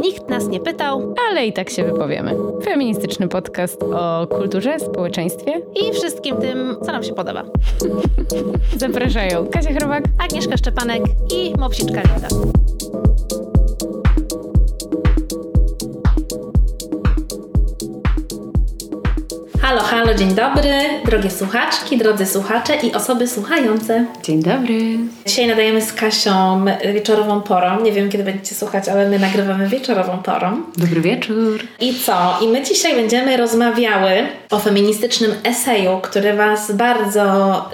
Nikt nas nie pytał ale i tak się wypowiemy. Feministyczny podcast o kulturze, społeczeństwie i wszystkim tym, co nam się podoba. Zapraszają Kasia Chrobak, Agnieszka Szczepanek i Mopsiczka Linda. Halo, halo, dzień dobry, drogie słuchaczki, drodzy słuchacze i osoby słuchające. Dzień dobry. Dzisiaj nadajemy z Kasią wieczorową porą. Nie wiem, kiedy będziecie słuchać, ale my nagrywamy wieczorową porą. Dobry wieczór. I co? I my dzisiaj będziemy rozmawiały o feministycznym eseju, który Was bardzo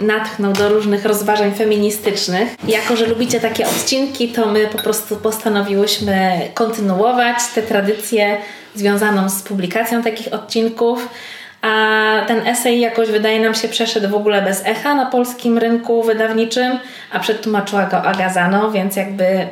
natchnął do różnych rozważań feministycznych. Jako, że lubicie takie odcinki, to my po prostu postanowiłyśmy kontynuować tę tradycję związaną z publikacją takich odcinków a ten esej jakoś wydaje nam się przeszedł w ogóle bez echa na polskim rynku wydawniczym, a przetłumaczyła go Agazano, więc jakby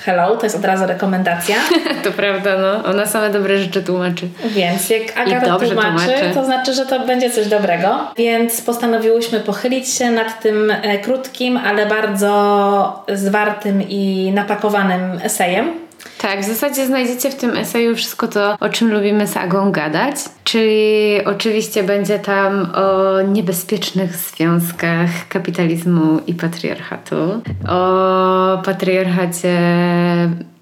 hello, to jest od razu rekomendacja. to prawda, no. Ona same dobre rzeczy tłumaczy. Więc jak Aga to tłumaczy, tłumaczy, to znaczy, że to będzie coś dobrego. Więc postanowiłyśmy pochylić się nad tym e, krótkim, ale bardzo zwartym i napakowanym esejem tak, w zasadzie znajdziecie w tym eseju wszystko to, o czym lubimy z Agą gadać. Czyli oczywiście będzie tam o niebezpiecznych związkach kapitalizmu i patriarchatu. O patriarchacie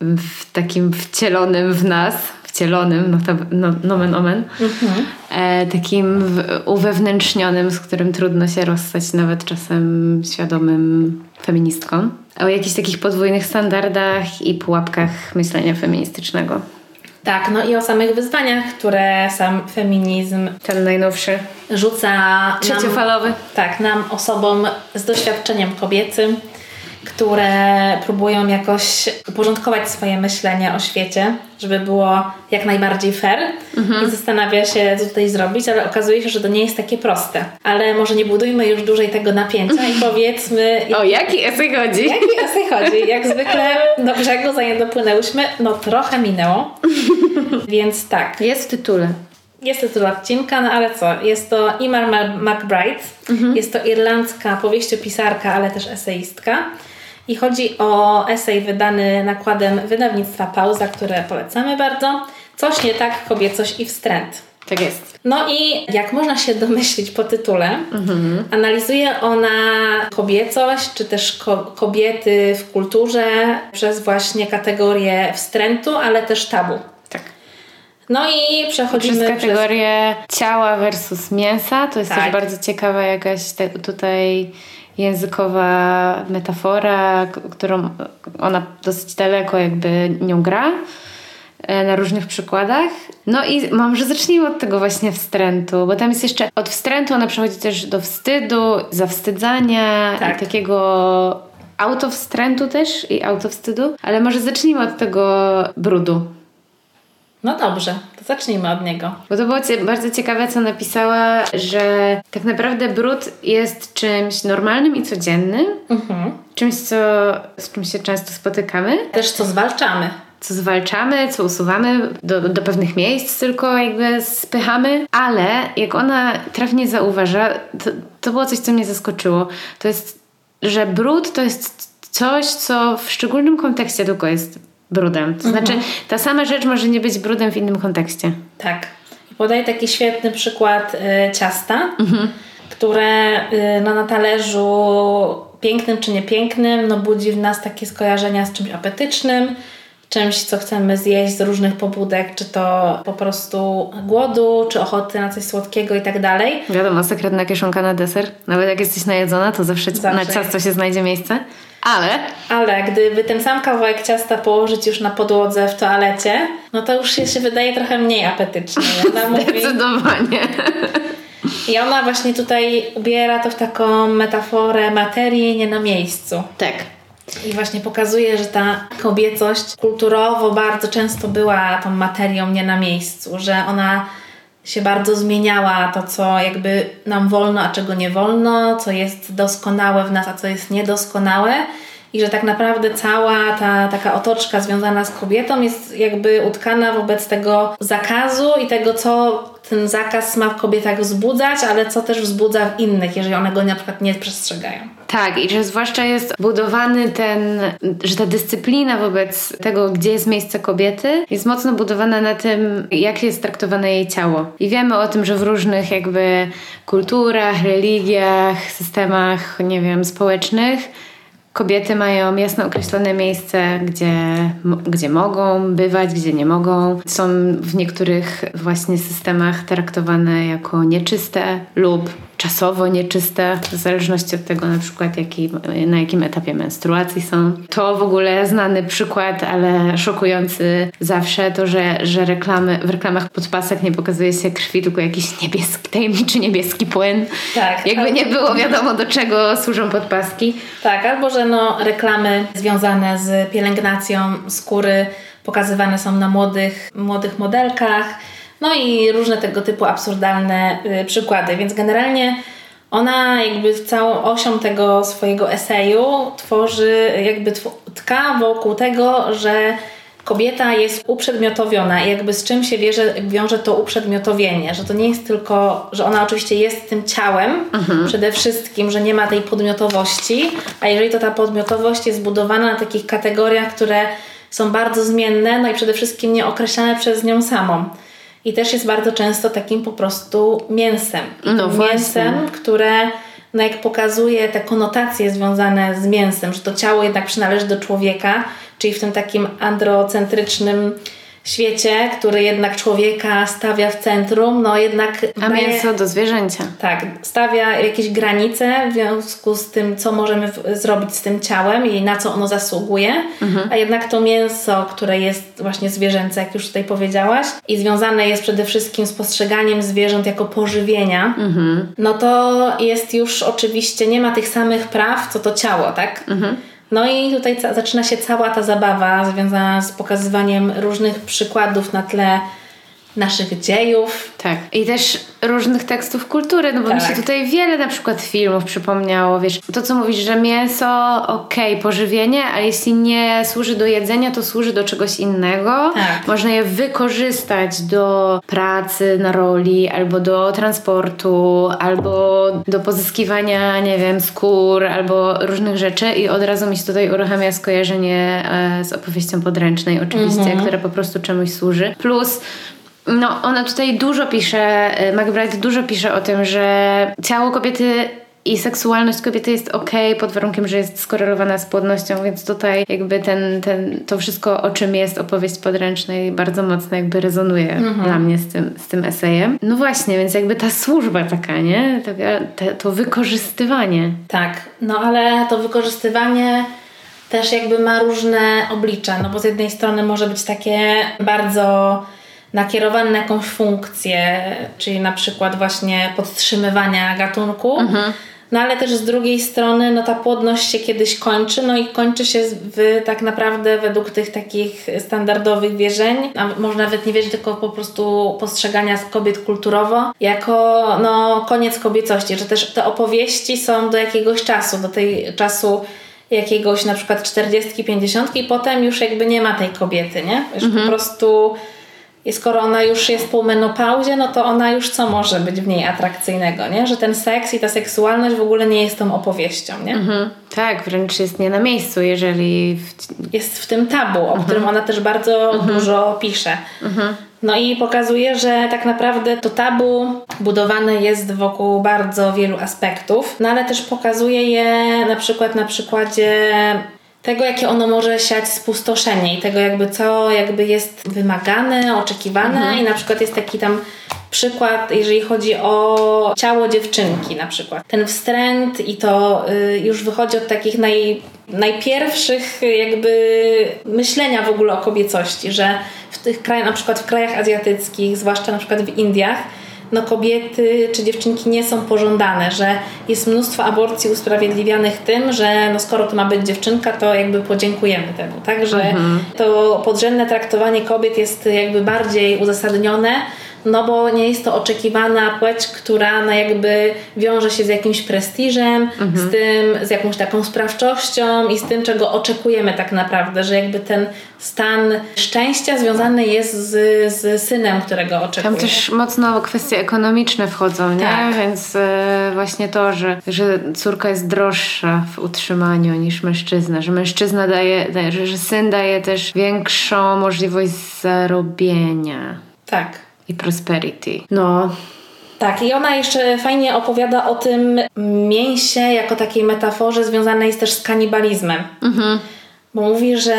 w takim wcielonym w nas, wcielonym, no, no, nomen omen, mhm. e, takim w, uwewnętrznionym, z którym trudno się rozstać nawet czasem świadomym feministkom. O jakichś takich podwójnych standardach i pułapkach myślenia feministycznego. Tak, no i o samych wyzwaniach, które sam feminizm, ten najnowszy, rzuca trzeciofalowy. Nam, tak, nam osobom z doświadczeniem kobiecym które próbują jakoś uporządkować swoje myślenie o świecie, żeby było jak najbardziej fair mhm. i zastanawia się, co tutaj zrobić, ale okazuje się, że to nie jest takie proste. Ale może nie budujmy już dłużej tego napięcia i powiedzmy... o jaki esej chodzi? Jaki esej chodzi? Jak zwykle do brzegu zanim dopłynęłyśmy, no trochę minęło, więc tak. Jest w tytule. Jest tytuł odcinka, no ale co? Jest to Imar McBride. Mhm. Jest to irlandzka powieściopisarka, ale też eseistka. I chodzi o esej wydany nakładem wydawnictwa Pauza, które polecamy bardzo. Coś nie tak, kobiecość i wstręt. Tak jest. No i jak można się domyślić po tytule, mhm. analizuje ona kobiecość, czy też ko kobiety w kulturze przez właśnie kategorię wstrętu, ale też tabu. Tak. No i przechodzimy przez kategorię przez... ciała versus mięsa. To jest tak. też bardzo ciekawa jakaś te, tutaj językowa metafora, którą ona dosyć daleko jakby nią gra e, na różnych przykładach. No i mam, że zacznijmy od tego właśnie wstrętu, bo tam jest jeszcze od wstrętu ona przechodzi też do wstydu, zawstydzania tak. i takiego autowstrętu też i autowstydu, ale może zacznijmy od tego brudu. No dobrze, to zacznijmy od niego. Bo to było bardzo ciekawe, co napisała, że tak naprawdę brud jest czymś normalnym i codziennym, mhm. czymś, co, z czym się często spotykamy. Też co zwalczamy co zwalczamy, co usuwamy, do, do pewnych miejsc tylko jakby spychamy, ale jak ona trafnie zauważa, to, to było coś, co mnie zaskoczyło. To jest, że brud to jest coś, co w szczególnym kontekście tylko jest brudem. To znaczy, mhm. ta sama rzecz może nie być brudem w innym kontekście. Tak. Podaję taki świetny przykład y, ciasta, mhm. które y, no, na talerzu pięknym czy niepięknym no, budzi w nas takie skojarzenia z czymś apetycznym, czymś, co chcemy zjeść z różnych pobudek, czy to po prostu głodu, czy ochoty na coś słodkiego i tak dalej. Wiadomo, sekretna kieszonka na deser. Nawet jak jesteś najedzona, to zawsze, zawsze na ciasto się znajdzie miejsce. Ale? Ale gdyby ten sam kawałek ciasta położyć już na podłodze w toalecie, no to już się, się wydaje trochę mniej apetyczne. Zdecydowanie. I ona właśnie tutaj ubiera to w taką metaforę materii nie na miejscu. Tak. I właśnie pokazuje, że ta kobiecość kulturowo bardzo często była tą materią nie na miejscu, że ona się bardzo zmieniała, to co jakby nam wolno, a czego nie wolno, co jest doskonałe w nas, a co jest niedoskonałe. I że tak naprawdę cała ta taka otoczka związana z kobietą jest jakby utkana wobec tego zakazu i tego, co ten zakaz ma w kobietach wzbudzać, ale co też wzbudza w innych, jeżeli one go na przykład nie przestrzegają. Tak, i że zwłaszcza jest budowany ten, że ta dyscyplina wobec tego, gdzie jest miejsce kobiety, jest mocno budowana na tym, jak jest traktowane jej ciało. I wiemy o tym, że w różnych jakby kulturach, religiach, systemach, nie wiem, społecznych, kobiety mają jasno określone miejsce, gdzie, gdzie mogą bywać, gdzie nie mogą. Są w niektórych właśnie systemach traktowane jako nieczyste lub czasowo nieczyste, w zależności od tego na przykład jaki, na jakim etapie menstruacji są. To w ogóle znany przykład, ale szokujący zawsze to, że, że reklamy, w reklamach podpasek nie pokazuje się krwi, tylko jakiś niebieski, tajemniczy niebieski płyn. Tak. Jakby nie było wiadomo do czego służą podpaski. Tak, albo że no, reklamy związane z pielęgnacją skóry pokazywane są na młodych, młodych modelkach, no i różne tego typu absurdalne y, przykłady. Więc generalnie ona jakby całą osią tego swojego eseju tworzy, jakby tka wokół tego, że kobieta jest uprzedmiotowiona i jakby z czym się wierzy, wiąże to uprzedmiotowienie, że to nie jest tylko, że ona oczywiście jest tym ciałem mhm. przede wszystkim, że nie ma tej podmiotowości, a jeżeli to ta podmiotowość jest zbudowana na takich kategoriach, które są bardzo zmienne, no i przede wszystkim nieokreślane przez nią samą. I też jest bardzo często takim po prostu mięsem. I no mięsem, które no jak pokazuje te konotacje związane z mięsem, że to ciało jednak przynależy do człowieka, czyli w tym takim androcentrycznym świecie, który jednak człowieka stawia w centrum, no jednak... A daje, mięso do zwierzęcia. Tak, stawia jakieś granice w związku z tym, co możemy w, zrobić z tym ciałem i na co ono zasługuje, mhm. a jednak to mięso, które jest właśnie zwierzęce, jak już tutaj powiedziałaś, i związane jest przede wszystkim z postrzeganiem zwierząt jako pożywienia, mhm. no to jest już oczywiście, nie ma tych samych praw, co to ciało, tak? Mhm. No i tutaj zaczyna się cała ta zabawa związana z pokazywaniem różnych przykładów na tle naszych dziejów. Tak. I też różnych tekstów kultury, no bo tak. mi się tak. tutaj wiele na przykład filmów przypomniało, wiesz, to co mówisz, że mięso, okej, okay, pożywienie, ale jeśli nie służy do jedzenia, to służy do czegoś innego. Tak. Można je wykorzystać do pracy na roli, albo do transportu, albo do pozyskiwania, nie wiem, skór, albo różnych rzeczy i od razu mi się tutaj uruchamia skojarzenie e, z opowieścią podręcznej oczywiście, mhm. która po prostu czemuś służy. Plus no, ona tutaj dużo pisze, y, McBride dużo pisze o tym, że ciało kobiety i seksualność kobiety jest ok, pod warunkiem, że jest skorelowana z płodnością, więc tutaj jakby ten, ten, to wszystko, o czym jest opowieść podręcznej, bardzo mocno jakby rezonuje mhm. dla mnie z tym, z tym esejem. No właśnie, więc jakby ta służba taka, nie? To, to wykorzystywanie. Tak, no ale to wykorzystywanie też jakby ma różne oblicza, no bo z jednej strony może być takie bardzo nakierowany na jakąś funkcję, czyli na przykład właśnie podtrzymywania gatunku. Mhm. No ale też z drugiej strony, no ta płodność się kiedyś kończy, no i kończy się w, tak naprawdę według tych takich standardowych wierzeń, a może nawet nie wierzyć, tylko po prostu postrzegania kobiet kulturowo, jako no koniec kobiecości, że też te opowieści są do jakiegoś czasu, do tej czasu jakiegoś na przykład 40, 50 i potem już jakby nie ma tej kobiety, nie? Już mhm. po prostu i skoro ona już jest po menopauzie, no to ona już co może być w niej atrakcyjnego, nie? Że ten seks i ta seksualność w ogóle nie jest tą opowieścią, nie? Mhm. Tak, wręcz jest nie na miejscu, jeżeli... W... Jest w tym tabu, o mhm. którym ona też bardzo mhm. dużo pisze. Mhm. No i pokazuje, że tak naprawdę to tabu budowane jest wokół bardzo wielu aspektów, no ale też pokazuje je na przykład na przykładzie tego, jakie ono może siać spustoszenie i tego jakby co jakby jest wymagane, oczekiwane mhm. i na przykład jest taki tam przykład, jeżeli chodzi o ciało dziewczynki na przykład. Ten wstręt i to y, już wychodzi od takich naj, najpierwszych jakby myślenia w ogóle o kobiecości, że w tych krajach, na przykład w krajach azjatyckich, zwłaszcza na przykład w Indiach, no kobiety czy dziewczynki nie są pożądane, że jest mnóstwo aborcji usprawiedliwianych tym, że no skoro to ma być dziewczynka, to jakby podziękujemy temu, tak? Że mhm. to podrzędne traktowanie kobiet jest jakby bardziej uzasadnione, no bo nie jest to oczekiwana płeć, która no jakby wiąże się z jakimś prestiżem, z tym, z jakąś taką sprawczością i z tym, czego oczekujemy tak naprawdę, że jakby ten stan szczęścia związany jest z, z synem, którego oczekujemy. Tam też mocno kwestie ekonomiczne wchodzą, nie? Tak. Więc e, właśnie to, że, że córka jest droższa w utrzymaniu niż mężczyzna, że mężczyzna daje, daje że, że syn daje też większą możliwość zarobienia Tak. I prosperity. No, Tak, i ona jeszcze fajnie opowiada o tym mięsie jako takiej metaforze związanej jest też z kanibalizmem. Bo mówi, że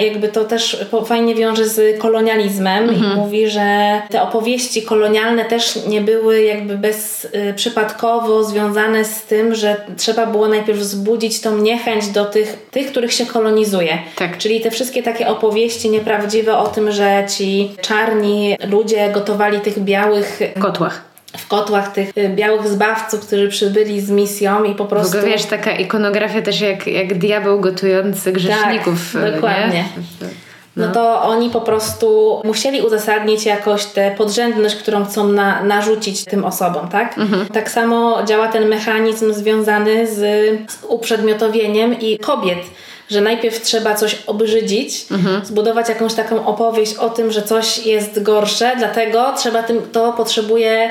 jakby to też fajnie wiąże z kolonializmem i mówi, że te opowieści kolonialne też nie były jakby bezprzypadkowo związane z tym, że trzeba było najpierw wzbudzić tą niechęć do tych, tych których się kolonizuje. Tak. Czyli te wszystkie takie opowieści nieprawdziwe o tym, że ci czarni ludzie gotowali tych białych kotłach. W kotłach tych y, białych zbawców, którzy przybyli z misją i po W prostu... ogóle wiesz, taka ikonografia też jak, jak diabeł gotujący grzeszników. Tak, dokładnie. Nie? No to oni po prostu musieli uzasadnić jakoś tę podrzędność, którą chcą na, narzucić tym osobom, tak? Mhm. Tak samo działa ten mechanizm związany z, z uprzedmiotowieniem i kobiet. Że najpierw trzeba coś obrzydzić, Mhm. zbudować jakąś taką opowieść o tym, że coś jest gorsze, dlatego trzeba tym, to potrzebuje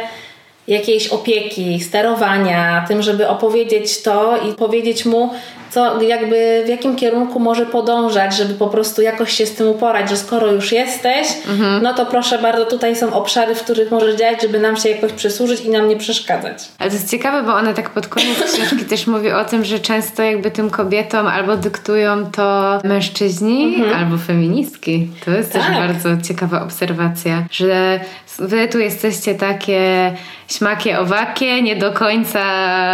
jakiejś opieki, sterowania, tym, żeby opowiedzieć to i powiedzieć mu, co jakby w jakim kierunku może podążać, żeby po prostu jakoś się z tym uporać, że skoro już jesteś, no to proszę bardzo, tutaj są obszary, w których możesz działać, żeby nam się jakoś przysłużyć i nam nie przeszkadzać. Ale to jest ciekawe, bo ona tak pod koniec książki też mówi o tym, że często jakby tym kobietom albo dyktują to mężczyźni, albo feministki. To jest też Tak. bardzo ciekawa obserwacja, że wy tu jesteście takie śmakie owakie, nie do końca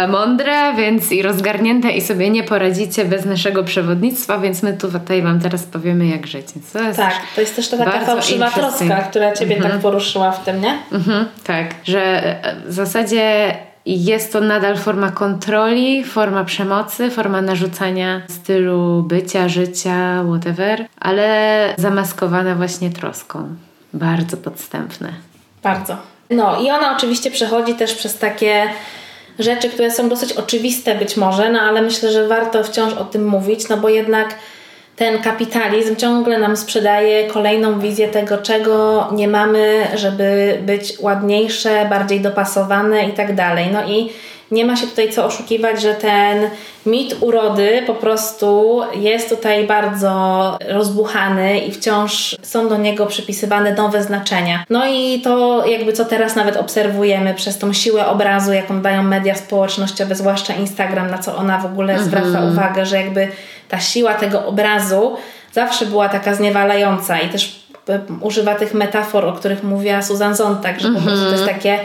mądre, więc i rozgarnięte i sobie nie poradzicie bez naszego przewodnictwa, więc my tutaj wam teraz powiemy jak żyć. To Tak, to jest też ta taka fałszywa troska, która Ciebie tak poruszyła w tym, nie? Mhm, tak, że e, w zasadzie jest to nadal forma kontroli, forma przemocy, forma narzucania stylu bycia, życia, whatever, ale zamaskowana właśnie troską. Bardzo podstępne. Bardzo. No i ona oczywiście przechodzi też przez takie rzeczy, które są dosyć oczywiste być może, no ale myślę, że warto wciąż o tym mówić, no bo jednak ten kapitalizm ciągle nam sprzedaje kolejną wizję tego, czego nie mamy, żeby być ładniejsze, bardziej dopasowane i tak dalej. No i nie ma się tutaj co oszukiwać, że ten mit urody po prostu jest tutaj bardzo rozbuchany i wciąż są do niego przypisywane nowe znaczenia. No i to jakby co teraz nawet obserwujemy przez tą siłę obrazu, jaką dają media społecznościowe, zwłaszcza Instagram, na co ona w ogóle zwraca uwagę, że jakby ta siła tego obrazu zawsze była taka zniewalająca i też e, używa tych metafor, o których mówiła Susan Sontag, że po prostu to jest takie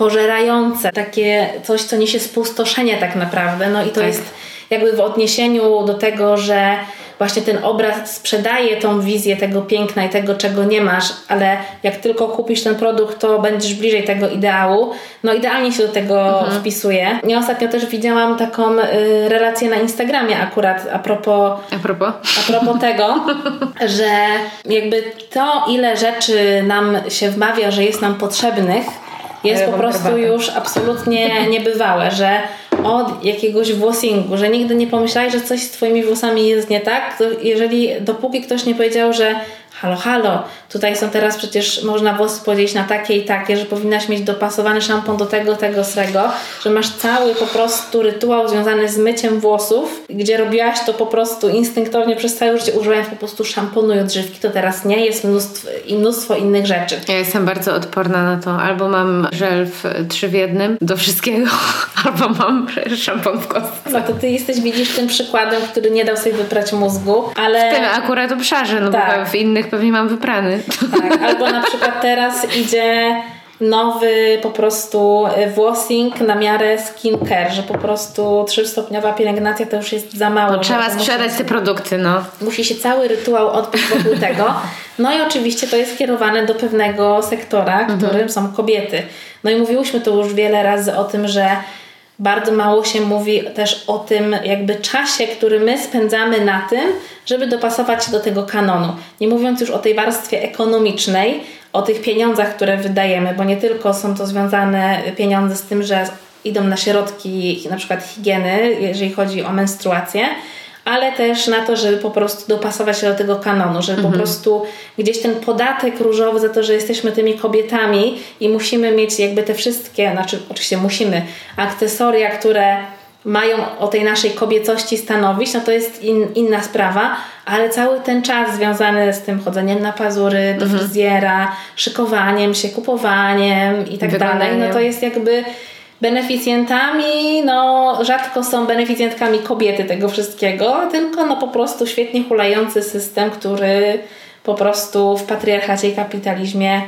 pożerające, takie coś, co niesie spustoszenie tak naprawdę. No i to Tak. jest jakby w odniesieniu do tego, że właśnie ten obraz sprzedaje tą wizję tego piękna i tego, czego nie masz, ale jak tylko kupisz ten produkt, to będziesz bliżej tego ideału. No idealnie się do tego wpisuje. Ja ostatnio też widziałam taką y, relację na Instagramie akurat a propos A propos? a propos tego, że jakby to, ile rzeczy nam się wmawia, że jest nam potrzebnych, jest po prostu herbatę. już absolutnie niebywałe, że od jakiegoś włosingu, że nigdy nie pomyślałeś, że coś z twoimi włosami jest nie tak, jeżeli dopóki ktoś nie powiedział, że halo, halo, tutaj są teraz przecież można włosy podzielić na takie i takie, że powinnaś mieć dopasowany szampon do tego, tego, srego, że masz cały po prostu rytuał związany z myciem włosów, gdzie robiłaś to po prostu instynktownie przez całe życie, używając po prostu szamponu i odżywki, to teraz nie, jest mnóstwo, i mnóstwo innych rzeczy. Ja jestem bardzo odporna na to. Albo mam żel w trzy w jednym do wszystkiego, albo mam szampon w kostce. No to ty jesteś, widzisz, tym przykładem, który nie dał sobie wyprać mózgu, ale... W tym akurat obszarze, no Tak. bo w innych pewnie mam wyprany. Tak, albo na przykład teraz idzie nowy po prostu y, włosing na miarę skincare, że po prostu trzystopniowa pielęgnacja to już jest za mało. No, trzeba sprzedać te produkty, no. Musi się cały rytuał odbyć wokół tego. No i oczywiście to jest kierowane do pewnego sektora, którym są kobiety. No i mówiłyśmy tu już wiele razy o tym, że bardzo mało się mówi też o tym jakby czasie, który my spędzamy na tym, żeby dopasować się do tego kanonu. Nie mówiąc już o tej warstwie ekonomicznej, o tych pieniądzach, które wydajemy, bo nie tylko są to związane pieniądze z tym, że idą na środki na przykład higieny, jeżeli chodzi o menstruację, ale też na to, żeby po prostu dopasować się do tego kanonu, żeby mhm. po prostu gdzieś ten podatek różowy za to, że jesteśmy tymi kobietami i musimy mieć jakby te wszystkie, znaczy oczywiście musimy, akcesoria, które mają o tej naszej kobiecości stanowić, no to jest in, inna sprawa, ale cały ten czas związany z tym chodzeniem na pazury, do mhm. fryzjera, szykowaniem się, kupowaniem i tak dalej, no to jest jakby beneficjentami, no rzadko są beneficjentkami kobiety tego wszystkiego, tylko no po prostu świetnie hulający system, który po prostu w patriarchacie i kapitalizmie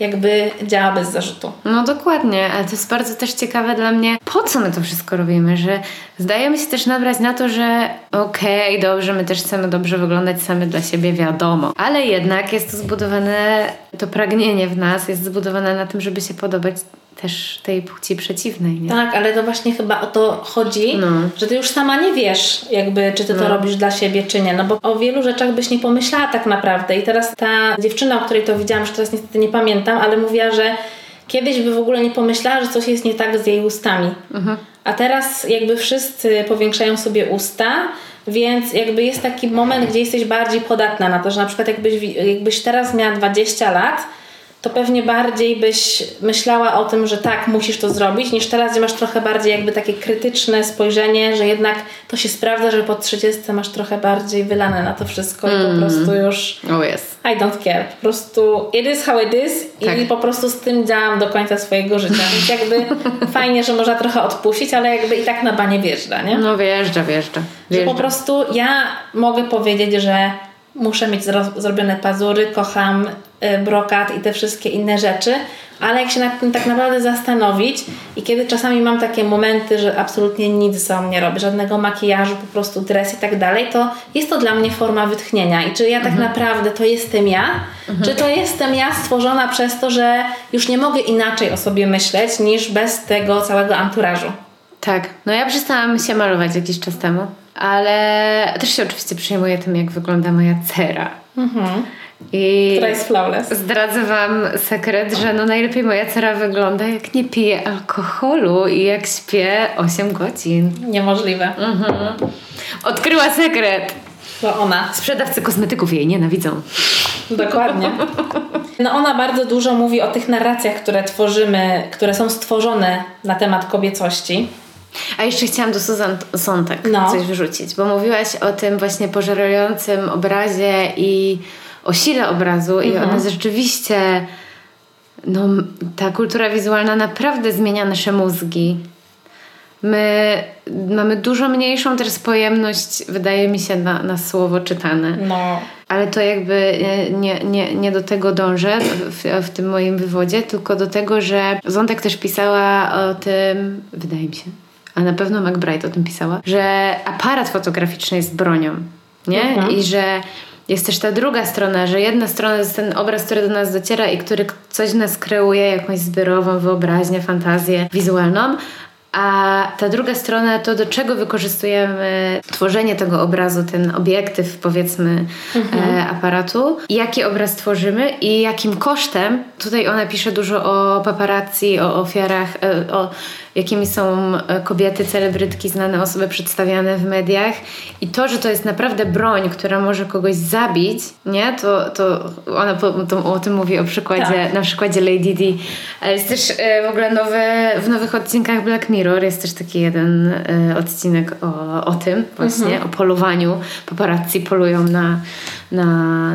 jakby działa bez zarzutu. No dokładnie, ale to jest bardzo też ciekawe dla mnie, po co my to wszystko robimy, że zdajemy się też nabrać na to, że okej, okay, dobrze, my też chcemy dobrze wyglądać same dla siebie, wiadomo, ale jednak jest to zbudowane, to pragnienie w nas jest zbudowane na tym, żeby się podobać też tej płci przeciwnej. Nie? Tak, ale to właśnie chyba o to chodzi, no. że ty już sama nie wiesz, jakby, czy ty no. to robisz dla siebie, czy nie. No bo o wielu rzeczach byś nie pomyślała tak naprawdę. I teraz ta dziewczyna, o której to widziałam, już teraz niestety nie pamiętam, ale mówiła, że kiedyś by w ogóle nie pomyślała, że coś jest nie tak z jej ustami. Mhm. A teraz jakby wszyscy powiększają sobie usta, więc jakby jest taki moment, gdzie jesteś bardziej podatna na to, że na przykład jakbyś, jakbyś teraz miała 20 lat, to pewnie bardziej byś myślała o tym, że tak, musisz to zrobić, niż teraz, gdzie masz trochę bardziej jakby takie krytyczne spojrzenie, że jednak to się sprawdza, że po 30 masz trochę bardziej wylane na to wszystko mm. i po mm. prostu już oh yes. I don't care. Po prostu it is how it is tak. i po prostu z tym działam do końca swojego życia. Więc jakby fajnie, że można trochę odpuścić, ale jakby i tak na banie wjeżdża, nie? No wjeżdża, wjeżdża. wjeżdża. Że po prostu ja mogę powiedzieć, że muszę mieć zrobione pazury, kocham brokat i te wszystkie inne rzeczy, ale jak się nad tym tak naprawdę zastanowić i kiedy czasami mam takie momenty, że absolutnie nic ze sobą nie robię, żadnego makijażu, po prostu dres i tak dalej, to jest to dla mnie forma wytchnienia i czy ja tak mhm. naprawdę to jestem ja, mhm. czy to jestem ja stworzona przez to, że już nie mogę inaczej o sobie myśleć niż bez tego całego anturażu. Tak, no ja przestałam się malować jakiś czas temu ale też się oczywiście przejmuję tym, jak wygląda moja cera. Mhm. I Która jest flawless. Zdradzę Wam sekret, że no najlepiej moja cera wygląda, jak nie piję alkoholu i jak śpię 8 godzin. Niemożliwe. Mhm. Odkryła sekret. To ona. Sprzedawcy kosmetyków jej nienawidzą. Dokładnie. No ona bardzo dużo mówi o tych narracjach, które tworzymy, które są stworzone na temat kobiecości. A jeszcze chciałam do Susan Sontag no. coś wyrzucić, bo mówiłaś o tym właśnie pożerającym obrazie i o sile obrazu mhm. i ona rzeczywiście no, ta kultura wizualna naprawdę zmienia nasze mózgi. My mamy dużo mniejszą też pojemność, wydaje mi się, na, na słowo czytane. No. Ale to jakby nie, nie, nie do tego dążę w, w tym moim wywodzie, tylko do tego, że Zontek też pisała o tym, wydaje mi się, a na pewno McBride o tym pisała, że aparat fotograficzny jest bronią, nie? Mhm. I że jest też ta druga strona, że jedna strona to jest ten obraz, który do nas dociera i który coś w nas kreuje, jakąś zbiorową wyobraźnię, fantazję wizualną, a ta druga strona to, do czego wykorzystujemy tworzenie tego obrazu, ten obiektyw, powiedzmy, mhm. e, aparatu, jaki obraz tworzymy i jakim kosztem. Tutaj ona pisze dużo o paparazzi, o ofiarach, e, o jakimi są e, kobiety, celebrytki, znane osoby przedstawiane w mediach i to, że to jest naprawdę broń, która może kogoś zabić, nie? To, to ona po, to, o tym mówi o przykładzie, tak. na przykładzie Lady Di. Ale jest też e, w ogóle nowe, w nowych odcinkach Black Mirror jest też taki jeden e, odcinek o, o tym właśnie, mhm. o polowaniu. Paparazzi polują na, na,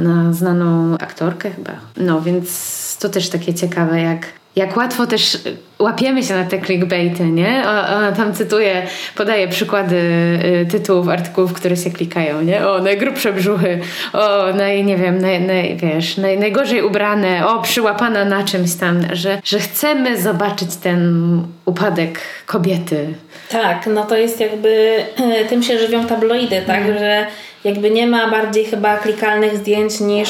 na znaną aktorkę chyba. No, więc to też takie ciekawe, jak jak łatwo też łapiemy się na te clickbaity, nie? Ona tam cytuje, podaje przykłady y, tytułów artykułów, które się klikają, nie? O, najgrubsze brzuchy, o, naj, nie wiem, naj, naj, wiesz, naj, najgorzej ubrane, o, przyłapana na czymś tam, że, że chcemy zobaczyć ten upadek kobiety. Tak, no to jest jakby, tym się żywią tabloidy, tak? Mm. Że jakby nie ma bardziej chyba klikalnych zdjęć niż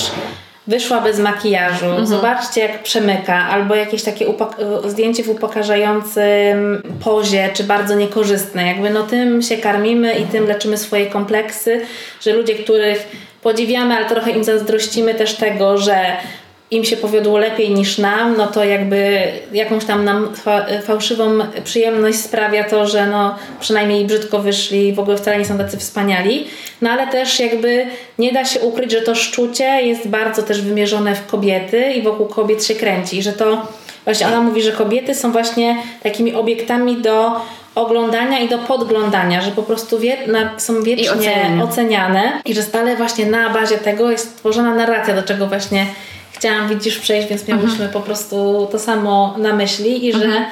wyszła bez makijażu, mhm. zobaczcie jak przemyka, albo jakieś takie zdjęcie w upokarzającym pozie, czy bardzo niekorzystne. Jakby no tym się karmimy i tym leczymy swoje kompleksy, że ludzie, których podziwiamy, ale trochę im zazdrościmy też tego, że im się powiodło lepiej niż nam, no to jakby jakąś tam nam fa fałszywą przyjemność sprawia to, że no przynajmniej brzydko wyszli i w ogóle wcale nie są tacy wspaniali. No ale też jakby nie da się ukryć, że to szczucie jest bardzo też wymierzone w kobiety i wokół kobiet się kręci. I że to właśnie ona mówi, że kobiety są właśnie takimi obiektami do oglądania i do podglądania, że po prostu wie, na, są wiecznie oceniane. oceniane i że stale właśnie na bazie tego jest tworzona narracja, do czego właśnie chciałam, widzisz, przejść, więc miałyśmy mhm. po prostu to samo na myśli i że mhm.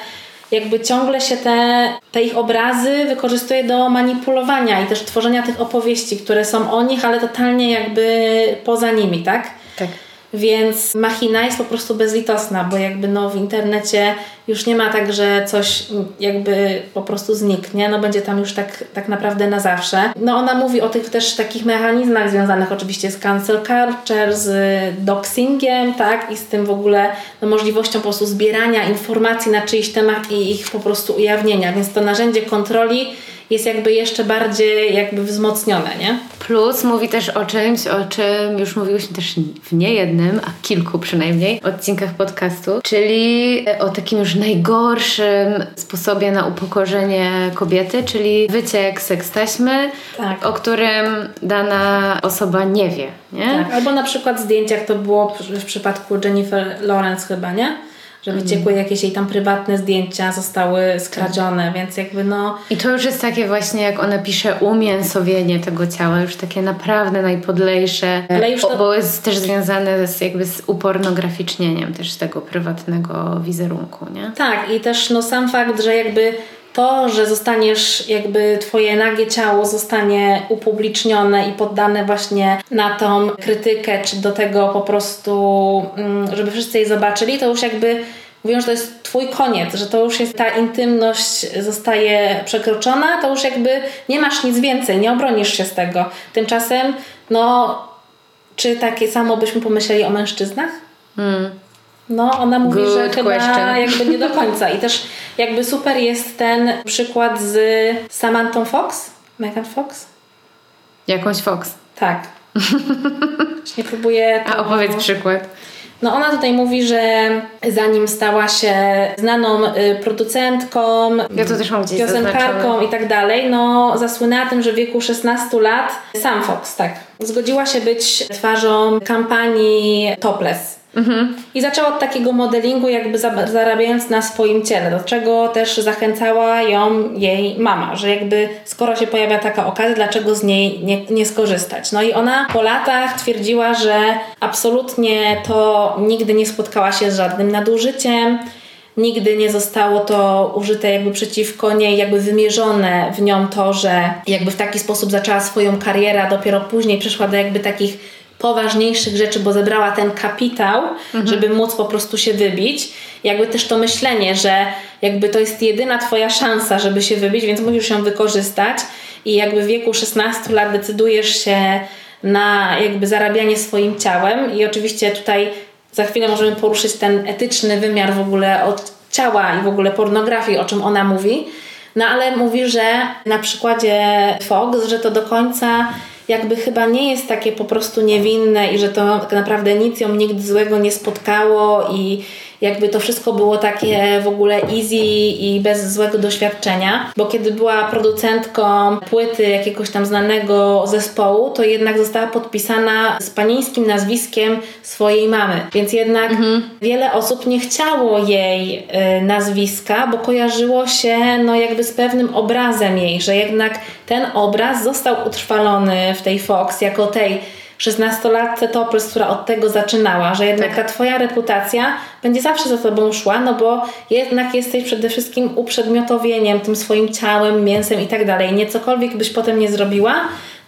jakby ciągle się te, te ich obrazy wykorzystuje do manipulowania i też tworzenia tych opowieści, które są o nich, ale totalnie jakby poza nimi, tak? Tak. Więc machina jest po prostu bezlitosna, bo jakby no w internecie już nie ma tak, że coś jakby po prostu zniknie, no będzie tam już tak, tak naprawdę na zawsze. No ona mówi o tych też takich mechanizmach związanych oczywiście z cancel culture, z doxingiem, tak, i z tym w ogóle no, możliwością po prostu zbierania informacji na czyjś temat i ich po prostu ujawnienia, więc to narzędzie kontroli jest jakby jeszcze bardziej jakby wzmocnione, nie? Plus mówi też o czymś, o czym już mówiłyśmy też w niejednym, a kilku przynajmniej odcinkach podcastu, czyli o takim już najgorszym sposobie na upokorzenie kobiety, czyli wyciek sekstaśmy, tak. o którym dana osoba nie wie, nie? Tak. Albo na przykład zdjęcia, jak to było w przypadku Jennifer Lawrence chyba, nie? Że wyciekły jakieś jej tam prywatne zdjęcia, zostały skradzione, więc jakby no... I to już jest takie właśnie, jak ona pisze, umięsowienie tego ciała, już takie naprawdę najpodlejsze, Ale już to... bo jest też związane z jakby z upornograficznieniem też tego prywatnego wizerunku, nie? Tak i też no sam fakt, że jakby to, że zostaniesz, jakby twoje nagie ciało zostanie upublicznione i poddane właśnie na tą krytykę, czy do tego po prostu, mm, żeby wszyscy je zobaczyli, to już jakby mówią, że to jest twój koniec, że to już jest ta intymność zostaje przekroczona, to już jakby nie masz nic więcej, nie obronisz się z tego. Tymczasem, no, czy takie samo byśmy pomyśleli o mężczyznach? Hmm. No, ona mówi, Good że chyba question. jakby nie do końca. I też jakby super jest ten przykład z Samantą Fox, Megan Fox. Jakąś Fox. Tak. nie próbuję. To... A opowiedz przykład. No ona tutaj mówi, że zanim stała się znaną y, producentką, ja to też mam piosenkarką i tak dalej, no zasłynęła tym, że w wieku 16 lat Sam Fox, tak, zgodziła się być twarzą kampanii Topless Mhm. I zaczęła od takiego modelingu, jakby zarabiając na swoim ciele, do czego też zachęcała ją jej mama, że jakby skoro się pojawia taka okazja, dlaczego z niej nie, nie skorzystać. No i ona po latach twierdziła, że absolutnie to nigdy nie spotkała się z żadnym nadużyciem, nigdy nie zostało to użyte jakby przeciwko niej, jakby wymierzone w nią to, że jakby w taki sposób zaczęła swoją karierę, a dopiero później przeszła do jakby takich poważniejszych rzeczy, bo zebrała ten kapitał, mhm. żeby móc po prostu się wybić. Jakby też to myślenie, że jakby to jest jedyna twoja szansa, żeby się wybić, więc musisz ją wykorzystać i jakby w wieku 16 lat decydujesz się na jakby zarabianie swoim ciałem i oczywiście tutaj za chwilę możemy poruszyć ten etyczny wymiar w ogóle od ciała i w ogóle pornografii, o czym ona mówi. No ale mówi, że na przykładzie Fox, że to do końca jakby chyba nie jest takie po prostu niewinne i że to tak naprawdę nic ją nigdy złego nie spotkało i jakby to wszystko było takie w ogóle easy i bez złego doświadczenia, bo kiedy była producentką płyty jakiegoś tam znanego zespołu, to jednak została podpisana z panieńskim nazwiskiem swojej mamy. Więc jednak mhm. wiele osób nie chciało jej y, nazwiska, bo kojarzyło się no jakby z pewnym obrazem jej, że jednak ten obraz został utrwalony w tej Fox jako tej 16-latce Topless, która od tego zaczynała, że jednak tak. ta Twoja reputacja będzie zawsze za Tobą szła, no bo jednak jesteś przede wszystkim uprzedmiotowieniem tym swoim ciałem, mięsem i tak dalej. Nie cokolwiek byś potem nie zrobiła,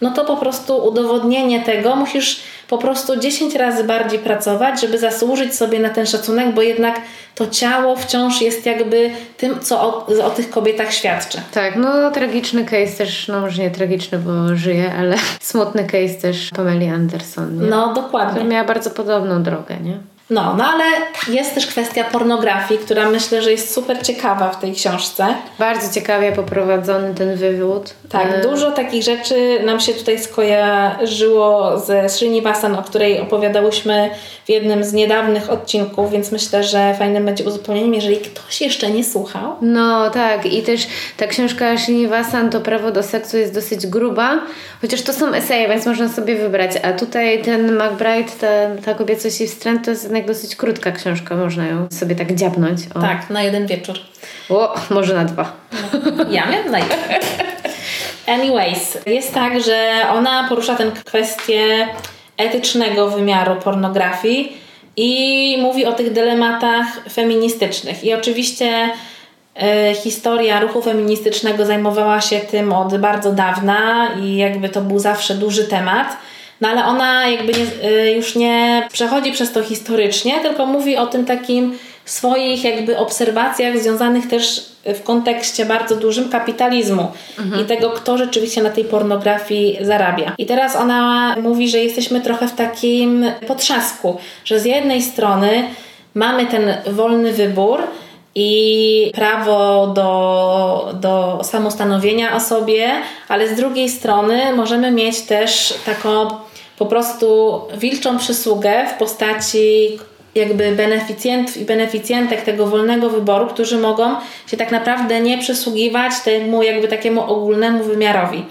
no to po prostu udowodnienie tego musisz po prostu 10 razy bardziej pracować, żeby zasłużyć sobie na ten szacunek, bo jednak to ciało wciąż jest jakby tym, co o, o tych kobietach świadczy. Tak, no tragiczny case też, no może nie tragiczny, bo żyje, ale smutny case też Pameli Anderson. Nie? No dokładnie. Która miała bardzo podobną drogę, nie? No, no ale jest też kwestia pornografii, która myślę, że jest super ciekawa w tej książce. Bardzo ciekawie poprowadzony ten wywód. Tak, E, dużo takich rzeczy nam się tutaj skojarzyło ze Srinivasan, o której opowiadałyśmy w jednym z niedawnych odcinków, więc myślę, że fajnym będzie uzupełnieniem, jeżeli ktoś jeszcze nie słuchał. No tak, i też ta książka Srinivasan, to prawo do seksu jest dosyć gruba, chociaż to są eseje, więc można sobie wybrać, a tutaj ten McBride, ta, ta kobiecość i wstręt, to jest jednak dosyć krótka książka, można ją sobie tak dziabnąć. O. Tak, na jeden wieczór. O, może na dwa. Ja miałam na jeden. Anyways, jest tak, że ona porusza tę kwestię etycznego wymiaru pornografii i mówi o tych dylematach feministycznych. I oczywiście e, historia ruchu feministycznego zajmowała się tym od bardzo dawna i jakby to był zawsze duży temat. No ale ona jakby nie, e, już nie przechodzi przez to historycznie, tylko mówi o tym takim swoich jakby obserwacjach związanych też w kontekście bardzo dużym kapitalizmu i tego, kto rzeczywiście na tej pornografii zarabia. I teraz ona mówi, że jesteśmy trochę w takim potrzasku, że z jednej strony mamy ten wolny wybór i prawo do, do samostanowienia o sobie, ale z drugiej strony możemy mieć też taką po prostu wilczą przysługę w postaci jakby beneficjentów i beneficjentek tego wolnego wyboru, którzy mogą się tak naprawdę nie przysługiwać temu jakby takiemu ogólnemu wymiarowi.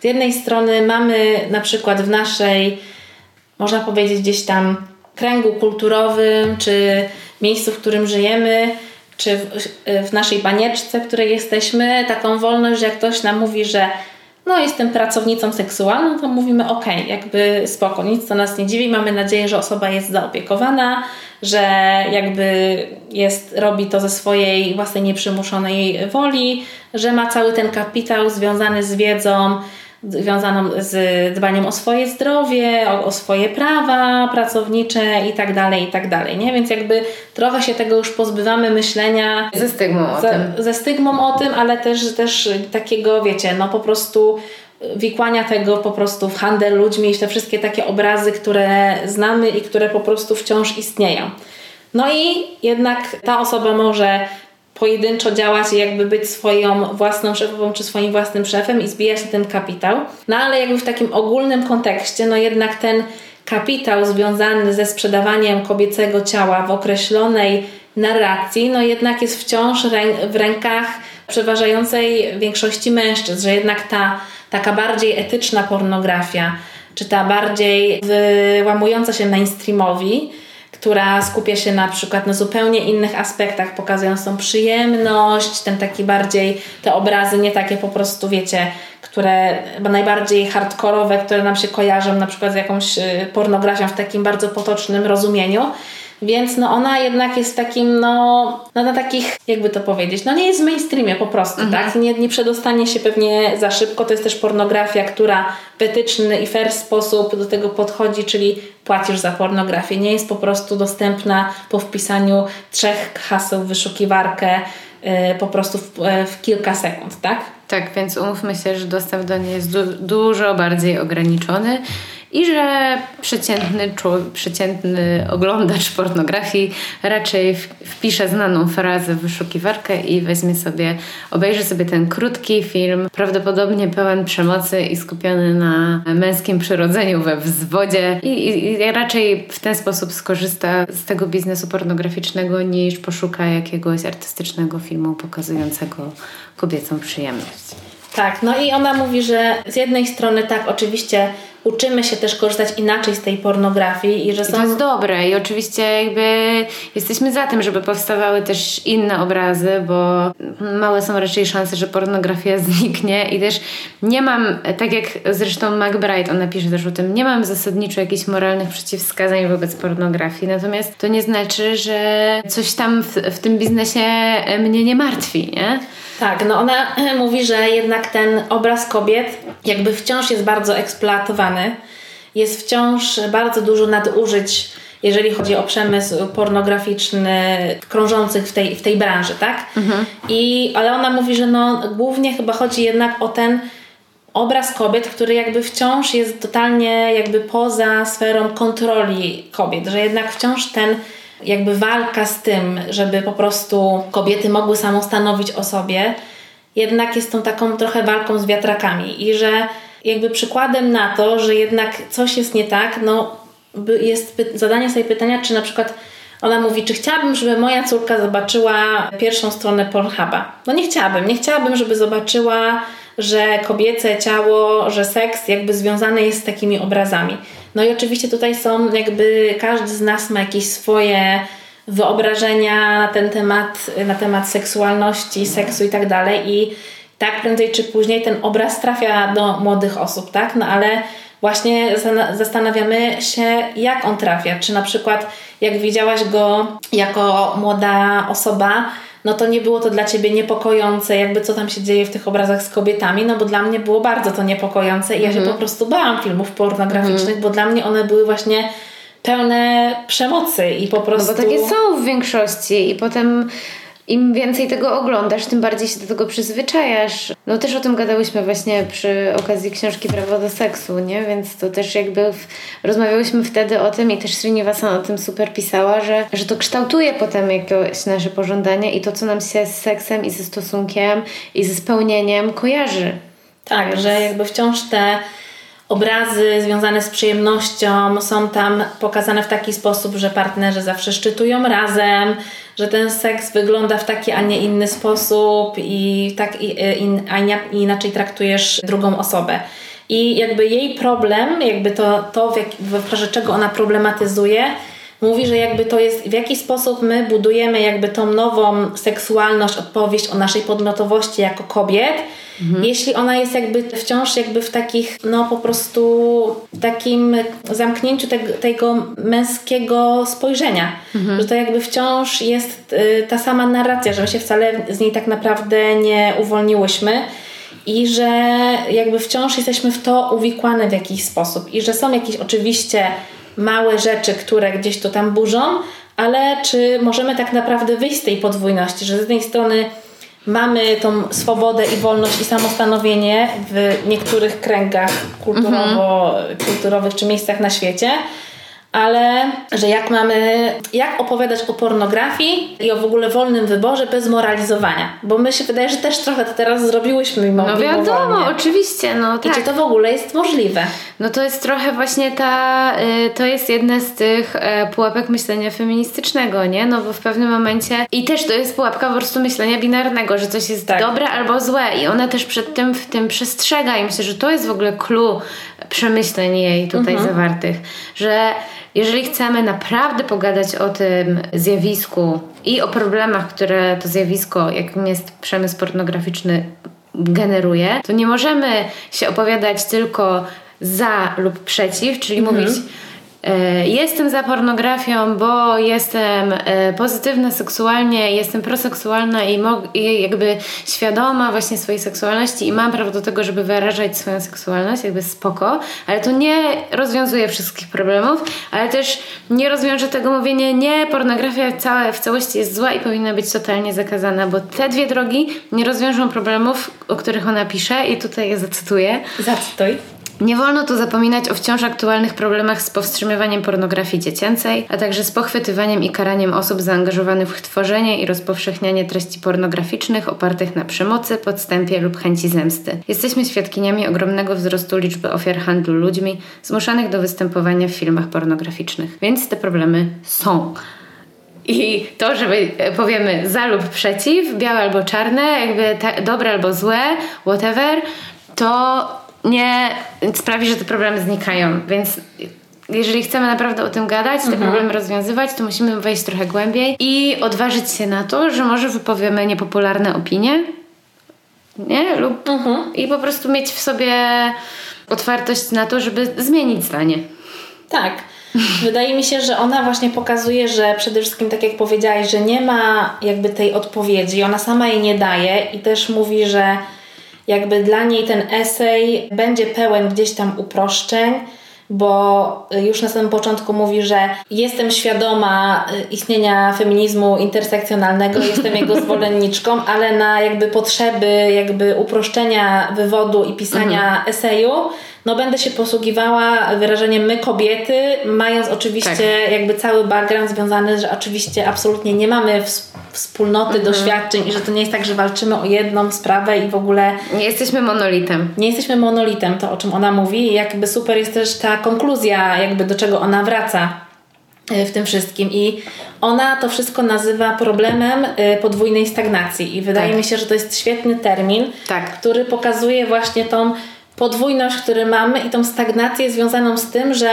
Z jednej strony mamy na przykład w naszej, można powiedzieć gdzieś tam kręgu kulturowym, czy miejscu, w którym żyjemy, czy w, w naszej banieczce, w której jesteśmy, taką wolność, że jak ktoś nam mówi, że no jestem pracownicą seksualną, to mówimy ok, jakby spoko, nic to nas nie dziwi, mamy nadzieję, że osoba jest zaopiekowana, że jakby jest, robi to ze swojej własnej nieprzymuszonej woli, że ma cały ten kapitał związany z wiedzą, związaną z dbaniem o swoje zdrowie, o, o swoje prawa pracownicze i tak dalej, i tak dalej, nie? Więc jakby trochę się tego już pozbywamy myślenia Ze stygmą o ze, tym. ze stygmą o tym, ale też, też takiego, wiecie, no po prostu wikłania tego po prostu w handel ludźmi i te wszystkie takie obrazy, które znamy i które po prostu wciąż istnieją. No i jednak ta osoba może pojedynczo działać i jakby być swoją własną szefową czy swoim własnym szefem i zbijać ten kapitał. No ale jakby w takim ogólnym kontekście, no jednak ten kapitał związany ze sprzedawaniem kobiecego ciała w określonej narracji, no jednak jest wciąż w rękach przeważającej większości mężczyzn, że jednak ta taka bardziej etyczna pornografia, czy ta bardziej wyłamująca się mainstreamowi, która skupia się na przykład na zupełnie innych aspektach, pokazując tą przyjemność, ten taki bardziej, te obrazy nie takie po prostu, wiecie, które najbardziej hardkorowe, które nam się kojarzą na przykład z jakąś y, pornografią w takim bardzo potocznym rozumieniu. Więc no ona jednak jest takim, no, no na takich, jakby to powiedzieć, no nie jest w mainstreamie po prostu, tak? Nie, nie przedostanie się pewnie za szybko. To jest też pornografia, która w etyczny i fair sposób do tego podchodzi, czyli płacisz za pornografię. Nie jest po prostu dostępna po wpisaniu trzech haseł w wyszukiwarkę yy, po prostu w, yy, w kilka sekund, tak? Tak, więc umówmy się, że dostęp do niej jest du- dużo bardziej ograniczony i że przeciętny, przeciętny oglądacz pornografii raczej wpisze znaną frazę w wyszukiwarkę i weźmie sobie, obejrzy sobie ten krótki film, prawdopodobnie pełen przemocy i skupiony na męskim przyrodzeniu we wzwodzie i, i, i raczej w ten sposób skorzysta z tego biznesu pornograficznego niż poszuka jakiegoś artystycznego filmu pokazującego kobiecą przyjemność. Tak, no i ona mówi, że z jednej strony tak, oczywiście uczymy się też korzystać inaczej z tej pornografii i że I są... to jest dobre i oczywiście jakby jesteśmy za tym, żeby powstawały też inne obrazy, bo małe są raczej szanse, że pornografia zniknie i też nie mam, tak jak zresztą McBride, ona pisze też o tym, nie mam zasadniczo jakichś moralnych przeciwwskazań wobec pornografii, natomiast to nie znaczy, że coś tam w, w tym biznesie mnie nie martwi, nie? Tak, no ona mówi, że jednak ten obraz kobiet jakby wciąż jest bardzo eksploatowany. Jest wciąż bardzo dużo nadużyć, jeżeli chodzi o przemysł pornograficzny krążących w tej, w tej branży, tak? I, ale ona mówi, że no głównie chyba chodzi jednak o ten obraz kobiet, który jakby wciąż jest totalnie jakby poza sferą kontroli kobiet, że jednak wciąż ten jakby walka z tym, żeby po prostu kobiety mogły samostanowić o sobie, jednak jest tą taką trochę walką z wiatrakami i że jakby przykładem na to, że jednak coś jest nie tak, no jest zadanie sobie pytania, czy na przykład ona mówi, czy chciałabym, żeby moja córka zobaczyła pierwszą stronę Pornhuba. No nie chciałabym, nie chciałabym, żeby zobaczyła, że kobiece ciało, że seks jakby związany jest z takimi obrazami. No i oczywiście tutaj są jakby, każdy z nas ma jakieś swoje wyobrażenia na ten temat, na temat seksualności, seksu i tak dalej i tak prędzej czy później ten obraz trafia do młodych osób, tak? No ale właśnie zastanawiamy się, jak on trafia. Czy na przykład, jak widziałaś go jako młoda osoba, no to nie było to dla ciebie niepokojące, jakby co tam się dzieje w tych obrazach z kobietami, no bo dla mnie było bardzo to niepokojące i ja się mhm. po prostu bałam filmów pornograficznych, mm. bo dla mnie one były właśnie pełne przemocy i po prostu... No bo takie są w większości i potem im więcej tego oglądasz, tym bardziej się do tego przyzwyczajasz. No też o tym gadałyśmy właśnie przy okazji książki Prawo do seksu, nie? Więc to też jakby w... rozmawiałyśmy wtedy o tym i też Srinivasan o tym super pisała, że, że to kształtuje potem jakieś nasze pożądania i to, co nam się z seksem i ze stosunkiem i ze spełnieniem kojarzy. Tak, Więc... że jakby wciąż te obrazy związane z przyjemnością są tam pokazane w taki sposób, że partnerzy zawsze szczytują razem, że ten seks wygląda w taki, a nie inny sposób i tak in, a inaczej traktujesz drugą osobę. I jakby jej problem, jakby to, to w, jak, w czego ona problematyzuje, mówi, że jakby to jest w jaki sposób my budujemy jakby tą nową seksualność, opowieść o naszej podmiotowości jako kobiet, mhm. jeśli ona jest jakby wciąż jakby w takich, no po prostu takim zamknięciu tego, tego męskiego spojrzenia, mhm. że to jakby wciąż jest y, ta sama narracja, że my się wcale z niej tak naprawdę nie uwolniłyśmy i że jakby wciąż jesteśmy w to uwikłane w jakiś sposób i że są jakieś oczywiście małe rzeczy, które gdzieś to tam burzą, ale czy możemy tak naprawdę wyjść z tej podwójności, że z jednej strony mamy tą swobodę i wolność i samostanowienie w niektórych kręgach kulturowo, mhm. kulturowych czy miejscach na świecie, ale że jak mamy, jak opowiadać o pornografii i o w ogóle wolnym wyborze bez moralizowania. Bo my się wydaje, że też trochę to teraz zrobiłyśmy mimo No wiadomo, oczywiście, no tak. I czy to w ogóle jest możliwe? No to jest trochę właśnie ta, y, to jest jedna z tych e, pułapek myślenia feministycznego, nie? No bo w pewnym momencie i też to jest pułapka po prostu myślenia binarnego, że coś jest tak. dobre albo złe i ona też przed tym w tym przestrzega i myślę, że to jest w ogóle clue przemyśleń jej tutaj mhm. zawartych, że jeżeli chcemy naprawdę pogadać o tym zjawisku i o problemach, które to zjawisko, jakim jest przemysł pornograficzny, generuje, to nie możemy się opowiadać tylko za lub przeciw, czyli mhm. mówić jestem za pornografią, bo jestem e, pozytywna seksualnie, jestem proseksualna i, i jakby świadoma właśnie swojej seksualności i mam prawo do tego, żeby wyrażać swoją seksualność, jakby spoko, ale to nie rozwiązuje wszystkich problemów, ale też nie rozwiąże tego mówienie, nie, pornografia całe, w całości jest zła i powinna być totalnie zakazana, bo te dwie drogi nie rozwiążą problemów, o których ona pisze i tutaj je zacytuję. Zacytuj. Nie wolno tu zapominać o wciąż aktualnych problemach z powstrzymywaniem pornografii dziecięcej, a także z pochwytywaniem i karaniem osób zaangażowanych w tworzenie i rozpowszechnianie treści pornograficznych opartych na przemocy, podstępie lub chęci zemsty. Jesteśmy świadkiniami ogromnego wzrostu liczby ofiar handlu ludźmi zmuszanych do występowania w filmach pornograficznych, więc te problemy są. I to, że powiemy za lub przeciw, białe albo czarne, jakby dobre albo złe, whatever, to nie sprawi, że te problemy znikają. Więc jeżeli chcemy naprawdę o tym gadać, te mhm. problemy rozwiązywać, to musimy wejść trochę głębiej i odważyć się na to, że może wypowiemy niepopularne opinie, nie? Lub mhm. i po prostu mieć w sobie otwartość na to, żeby zmienić zdanie. Tak. Wydaje mi się, że ona właśnie pokazuje, że przede wszystkim, tak jak powiedziałaś, że nie ma jakby tej odpowiedzi, ona sama jej nie daje i też mówi, że jakby dla niej ten esej będzie pełen gdzieś tam uproszczeń, bo już na samym początku mówi, że jestem świadoma istnienia feminizmu intersekcjonalnego, jestem jego zwolenniczką, ale na jakby potrzeby jakby uproszczenia wywodu i pisania mhm. eseju no będę się posługiwała wyrażeniem my kobiety, mając oczywiście tak. jakby cały background związany, że oczywiście absolutnie nie mamy wspólnoty mhm. doświadczeń i że to nie jest tak, że walczymy o jedną sprawę i w ogóle... Nie jesteśmy monolitem. Nie jesteśmy monolitem, to o czym ona mówi i jakby super jest też ta konkluzja jakby do czego ona wraca e, w tym wszystkim i ona to wszystko nazywa problemem e, podwójnej stagnacji i wydaje tak. mi się, że to jest świetny termin, tak. który pokazuje właśnie tą podwójność, którą mamy i tą stagnację związaną z tym, że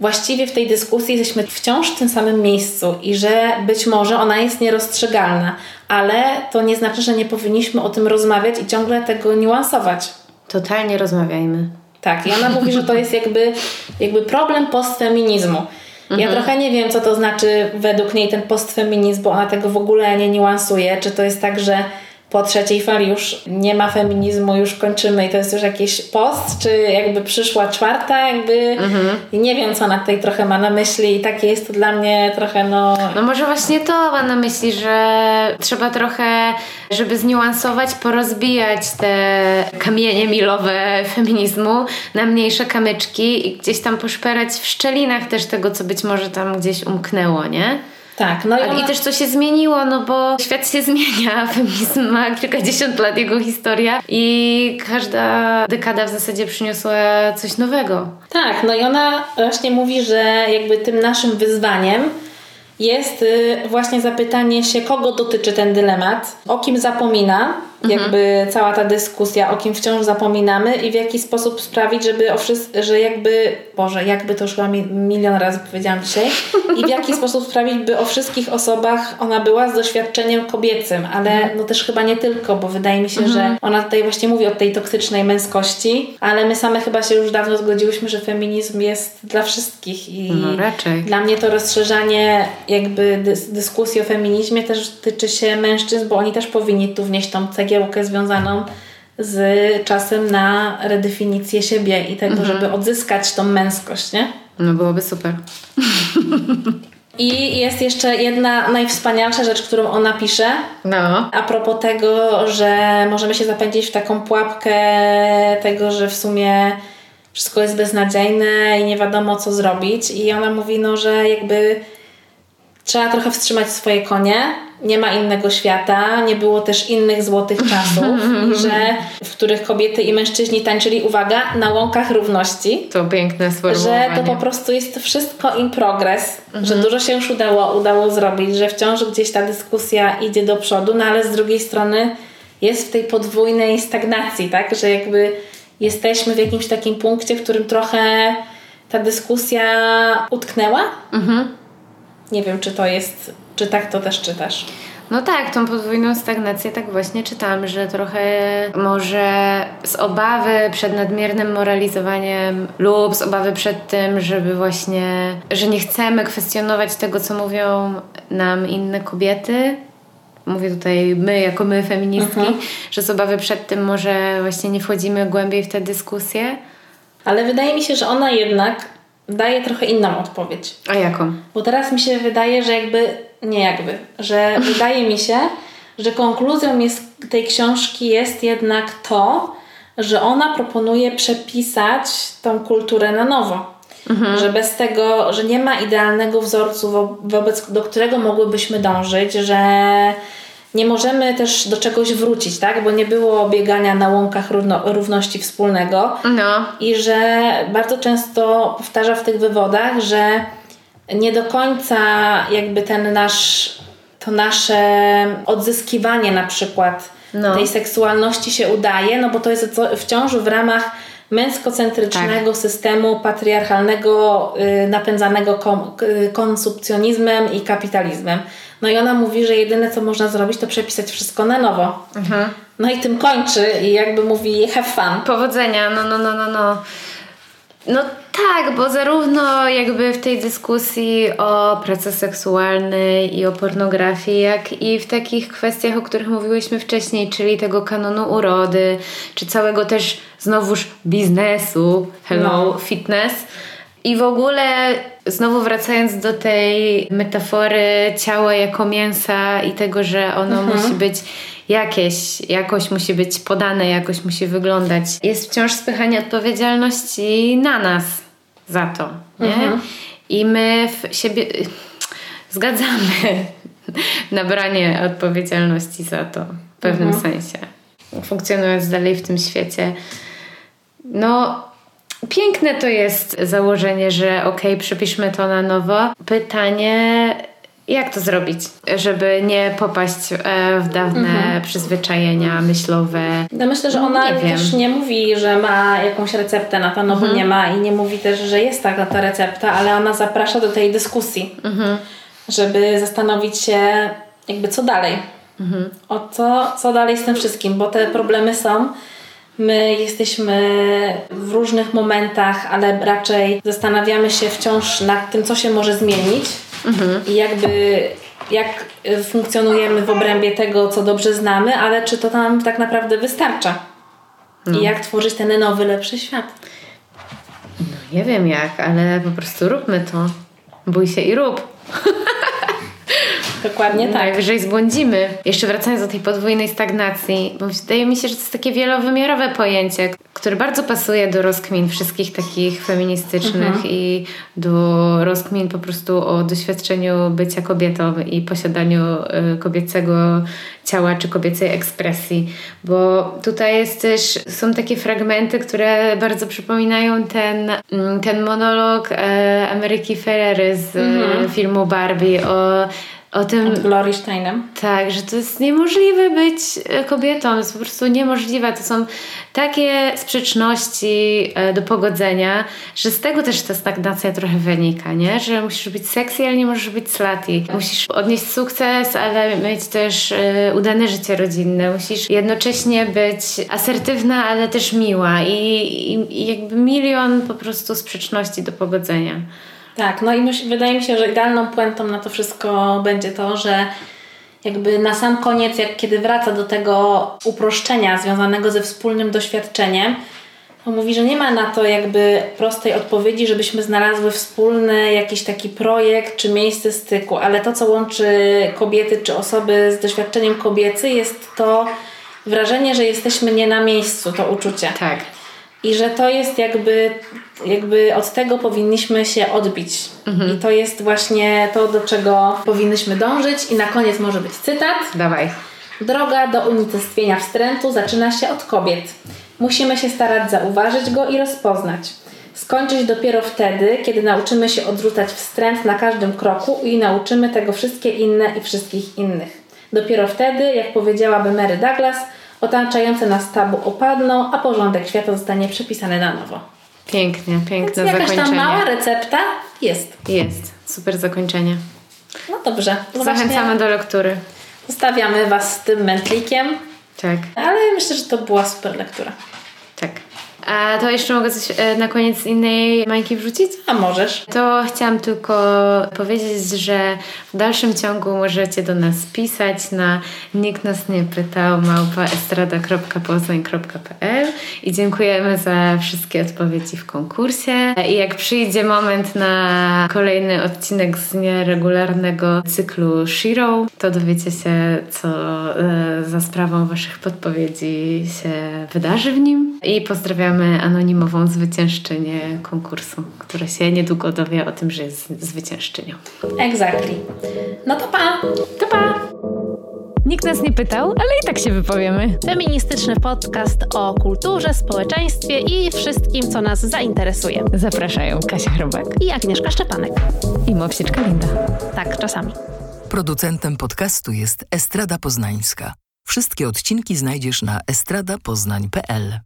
właściwie w tej dyskusji jesteśmy wciąż w tym samym miejscu i że być może ona jest nierozstrzygalna, ale to nie znaczy, że nie powinniśmy o tym rozmawiać i ciągle tego niuansować. Totalnie rozmawiajmy. Tak, i ona mówi, że to jest jakby, jakby problem postfeminizmu. Ja mhm. trochę nie wiem, co to znaczy według niej ten postfeminizm, bo ona tego w ogóle nie niuansuje. Czy to jest tak, że po trzeciej fali już nie ma feminizmu, już kończymy i to jest już jakiś post, czy jakby przyszła czwarta, jakby mhm. i nie wiem, co ona tutaj trochę ma na myśli i takie jest to dla mnie trochę no... No może właśnie to ma na myśli, że trzeba trochę, żeby zniuansować, porozbijać te kamienie milowe feminizmu na mniejsze kamyczki i gdzieś tam poszperać w szczelinach też tego, co być może tam gdzieś umknęło, nie? Tak, no i, ona... i też co się zmieniło, no bo świat się zmienia, feminizm ma kilkadziesiąt lat jego historia i każda dekada w zasadzie przyniosła coś nowego. Tak, no i ona właśnie mówi, że jakby tym naszym wyzwaniem jest y, właśnie zapytanie się, kogo dotyczy ten dylemat, o kim zapomina. Jakby cała ta dyskusja, o kim wciąż zapominamy i w jaki sposób sprawić, żeby o wszyscy, że jakby, Boże, jakby to już chyba milion razy powiedziałam dzisiaj, i w jaki sposób sprawić, by o wszystkich osobach ona była z doświadczeniem kobiecym, ale mhm. no też chyba nie tylko, bo wydaje mi się, mhm. że ona tutaj właśnie mówi o tej toksycznej męskości, ale my same chyba się już dawno zgodziłyśmy, że feminizm jest dla wszystkich i no, raczej. dla mnie to rozszerzanie jakby dys dyskusji o feminizmie też tyczy się mężczyzn, bo oni też powinni tu wnieść tą cegiełkę związaną z czasem na redefinicję siebie i tego, mhm. żeby odzyskać tą męskość, nie? No byłoby super. I jest jeszcze jedna najwspanialsza rzecz, którą ona pisze. No. A propos tego, że możemy się zapędzić w taką pułapkę tego, że w sumie wszystko jest beznadziejne i nie wiadomo co zrobić. I ona mówi, no, że jakby trzeba trochę wstrzymać swoje konie. Nie ma innego świata, nie było też innych złotych czasów, że, w których kobiety i mężczyźni tańczyli, uwaga, na łąkach równości. To piękne sformułowanie. Że to po prostu jest wszystko in progress, mhm. że dużo się już udało, udało zrobić, że wciąż gdzieś ta dyskusja idzie do przodu, no ale z drugiej strony jest w tej podwójnej stagnacji, tak, że jakby jesteśmy w jakimś takim punkcie, w którym trochę ta dyskusja utknęła. Mhm nie wiem, czy to jest, czy tak to też czytasz. No tak, tą podwójną stagnację tak właśnie czytam, że trochę może z obawy przed nadmiernym moralizowaniem lub z obawy przed tym, żeby właśnie, że nie chcemy kwestionować tego, co mówią nam inne kobiety, mówię tutaj my jako my feministki, mhm. że z obawy przed tym może właśnie nie wchodzimy głębiej w tę dyskusję. Ale wydaje mi się, że ona jednak daje trochę inną odpowiedź. A jaką? Bo teraz mi się wydaje, że jakby, nie jakby, że wydaje mi się, że konkluzją jest, tej książki jest jednak to, że ona proponuje przepisać tą kulturę na nowo. Mhm. Że bez tego, że nie ma idealnego wzorcu, wo wobec do którego mogłybyśmy dążyć, że nie możemy też do czegoś wrócić, tak? Bo nie było biegania na łąkach równo, równości wspólnego. No. I że bardzo często powtarza w tych wywodach, że nie do końca jakby ten nasz, to nasze odzyskiwanie na przykład no. tej seksualności się udaje, no bo to jest wciąż w ramach męskocentrycznego tak. systemu patriarchalnego y, napędzanego kom, konsumpcjonizmem i kapitalizmem. No i ona mówi, że jedyne co można zrobić to przepisać wszystko na nowo. Mhm. No i tym kończy i jakby mówi have fun. Powodzenia, no, no, no, no, no. No tak, bo zarówno jakby w tej dyskusji o pracy seksualnej i o pornografii, jak i w takich kwestiach, o których mówiłyśmy wcześniej, czyli tego kanonu urody, czy całego też znowuż biznesu, hello, no. fitness, I w ogóle znowu wracając do tej metafory ciała jako mięsa i tego, że ono mhm. musi być jakieś, jakoś musi być podane, jakoś musi wyglądać, jest wciąż spychanie odpowiedzialności na nas za to. Nie? Mhm. I my w siebie zgadzamy na branie odpowiedzialności za to w pewnym mhm. sensie. Funkcjonując dalej w tym świecie. No, piękne to jest założenie, że okej, okay, przepiszmy to na nowo. Pytanie, jak to zrobić, żeby nie popaść e, w dawne mhm. przyzwyczajenia myślowe? Ja myślę, że ona nie też nie mówi, że ma jakąś receptę na to, no mhm. bo nie ma i nie mówi też, że jest taka ta recepta, ale ona zaprasza do tej dyskusji, mhm. żeby zastanowić się jakby co dalej. Mhm. O co, co dalej z tym wszystkim, bo te problemy są. My jesteśmy w różnych momentach, ale raczej zastanawiamy się wciąż nad tym, co się może zmienić mhm. i jakby jak funkcjonujemy w obrębie tego, co dobrze znamy, ale czy to nam tak naprawdę wystarcza? I no. jak tworzyć ten nowy, lepszy świat? No nie wiem jak, ale po prostu róbmy to. Bój się i rób. Dokładnie tak. Najwyżej zbłądzimy. Jeszcze wracając do tej podwójnej stagnacji, bo wydaje mi się, że to jest takie wielowymiarowe pojęcie, które bardzo pasuje do rozkmin wszystkich takich feministycznych mhm. i do rozkmin po prostu o doświadczeniu bycia kobietą i posiadaniu y, kobiecego ciała czy kobiecej ekspresji, bo tutaj jest też, są takie fragmenty, które bardzo przypominają ten, mm, ten monolog e, Ameryki Ferrery z mhm. filmu Barbie o o tym. Glory Steinem. Tak, że to jest niemożliwe być e, kobietą, to jest po prostu niemożliwe. To są takie sprzeczności e, do pogodzenia, że z tego też ta stagnacja trochę wynika, nie? Że musisz być sexy, ale nie możesz być slutty. Musisz odnieść sukces, ale mieć też e, udane życie rodzinne. Musisz jednocześnie być asertywna, ale też miła i, i, i jakby milion po prostu sprzeczności do pogodzenia. Tak, no i wydaje mi się, że idealną puentą na to wszystko będzie to, że jakby na sam koniec, jak kiedy wraca do tego uproszczenia związanego ze wspólnym doświadczeniem, to mówi, że nie ma na to jakby prostej odpowiedzi, żebyśmy znalazły wspólny jakiś taki projekt czy miejsce styku, ale to, co łączy kobiety czy osoby z doświadczeniem kobiecy, jest to wrażenie, że jesteśmy nie na miejscu, to uczucie. Tak. I że to jest jakby, jakby od tego powinniśmy się odbić. Mhm. I to jest właśnie to, do czego powinnyśmy dążyć. I na koniec może być cytat. Dawaj. Droga do unicestwienia wstrętu zaczyna się od kobiet. Musimy się starać zauważyć go i rozpoznać. Skończyć dopiero wtedy, kiedy nauczymy się odrzucać wstręt na każdym kroku i nauczymy tego wszystkie inne i wszystkich innych. Dopiero wtedy, jak powiedziałaby Mary Douglas, otaczające nas tabu opadną, a porządek świata zostanie przepisany na nowo. Pięknie, piękne Więc zakończenie. Jakaś tam mała recepta jest. Jest. Super zakończenie. No dobrze. Zachęcamy do lektury. Zostawiamy Was z tym mętlikiem. Tak. Ale myślę, że to była super lektura. A to jeszcze mogę coś e, na koniec innej majki wrzucić? A możesz. To chciałam tylko powiedzieć, że w dalszym ciągu możecie do nas pisać na nikt nas nie pytał małpaestrada.poznań.pl i dziękujemy za wszystkie odpowiedzi w konkursie. I jak przyjdzie moment na kolejny odcinek z nieregularnego cyklu Shiro, to dowiecie się, co e, za sprawą Waszych podpowiedzi się wydarzy w nim. I pozdrawiam pozdrawiamy anonimową zwyciężczynię konkursu, która się niedługo dowie o tym, że jest zwyciężczynią. Exactly. No to pa! To pa! Nikt nas nie pytał, ale i tak się wypowiemy. Feministyczny podcast o kulturze, społeczeństwie i wszystkim, co nas zainteresuje. Zapraszają Kasia Chrobak i Agnieszka Szczepanek. I Mopsieczka Linda. Tak, czasami. Producentem podcastu jest Estrada Poznańska. Wszystkie odcinki znajdziesz na estradapoznań.pl.